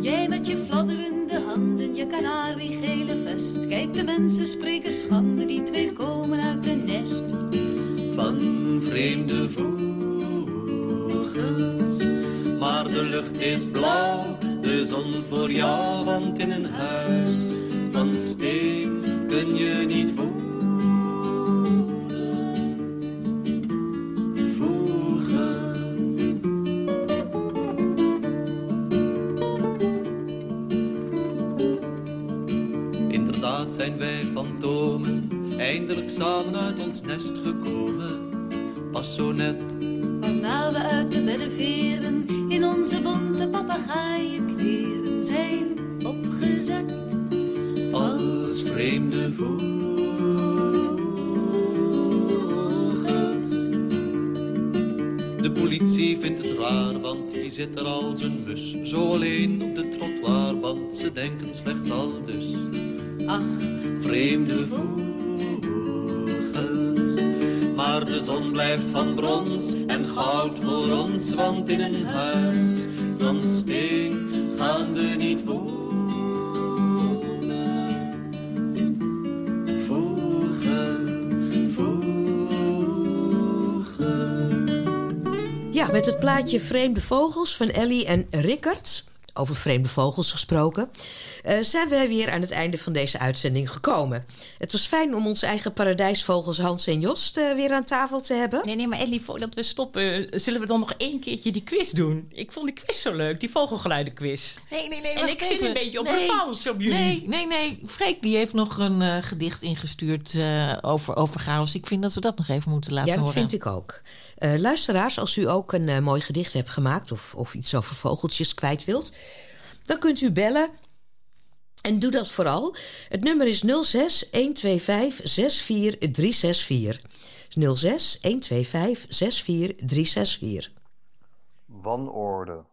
Jij met je fladderende handen, je kanariegele vest. Kijk, de mensen spreken schande, die twee komen uit een nest. Lucht is blauw, de zon voor jou, want in een huis van steen kun je niet. Vogel. Inderdaad zijn wij fantomen, eindelijk samen uit ons nest gekomen. Pas zo net, zit er als een mus. Zo alleen op de trottoir, want ze denken slechts al dus. Ach, vreemde vogels. Maar de zon blijft van brons en goud voor ons, want in een huis Ja, met het plaatje Vreemde Vogels van Ellie en Rickert. Over vreemde vogels gesproken, eh, zijn we weer aan het einde van deze uitzending gekomen. Het was fijn om onze eigen paradijsvogels Hans en Jost eh, weer aan tafel te hebben. Nee, nee, maar Ellie, voordat we stoppen, zullen we dan nog één keertje die quiz doen? Ik vond die quiz zo leuk, die vogelgeluidenquiz. Nee, nee, nee. En wacht ik zit een beetje op nee, revanche op jullie. Nee, nee, nee. Freek die heeft nog een eh, gedicht ingestuurd eh, over, over chaos. Ik vind dat we dat nog even moeten laten ja, dat horen. vind ik ook. Eh, luisteraars, als u ook een eh, mooi gedicht hebt gemaakt of, of iets over vogeltjes kwijt wilt, dan kunt u bellen. En doe dat vooral. Het nummer is 06 125 64364. 06 125 64364. Wanorde.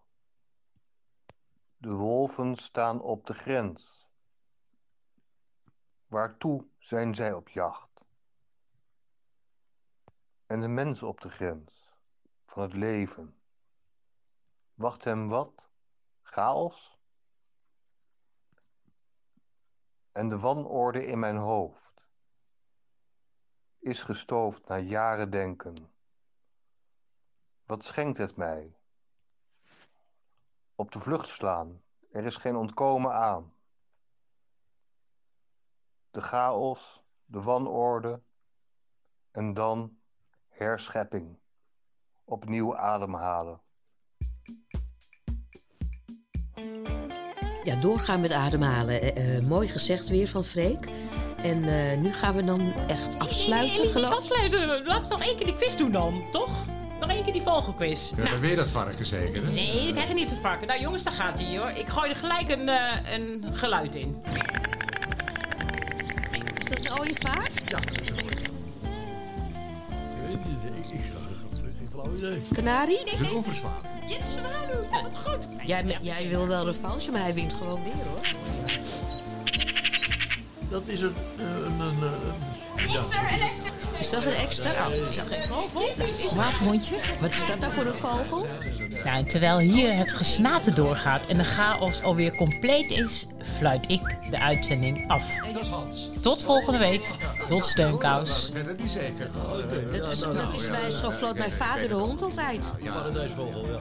De wolven staan op de grens. Waartoe zijn zij op jacht? En de mens op de grens van het leven. Wacht hem wat? Chaos? En de wanorde in mijn hoofd is gestoofd na jaren denken. Wat schenkt het mij? Op de vlucht slaan, er is geen ontkomen aan. De chaos, de wanorde en dan herschepping. Opnieuw ademhalen. Ja, doorgaan met ademhalen. Eh, eh, mooi gezegd weer van Freek. En eh, nu gaan we dan echt afsluiten, Nee, geloof ik. afsluiten. Laten we nog één keer die quiz doen dan, toch? Nog één keer die vogelquiz. Ja, Nou, dan weer dat varken zeker, hè? Nee, dat krijg je niet te vakken. Nou jongens, daar gaat hij hoor. Ik gooi er gelijk een, eh, een geluid in. Is dat een ooievaar? Ja, idee. Kanarie? Een. Dat is goed. Jij, jij wil wel revanche, maar hij wint gewoon weer hoor. Dat is een... eh, een, een, een ja. Is dat een extra? Oh, is dat geen vogel? Waathondje? Wat is dat nou voor een vogel? Nou, en terwijl hier het gesnaten doorgaat en de chaos alweer compleet is, fluit ik de uitzending af. Dat is. Tot volgende week. Tot steunkous. Het niet zeker. Dat is, dat is bij, zo floot mijn vader de hond altijd. Ja, paradijsvogel, ja.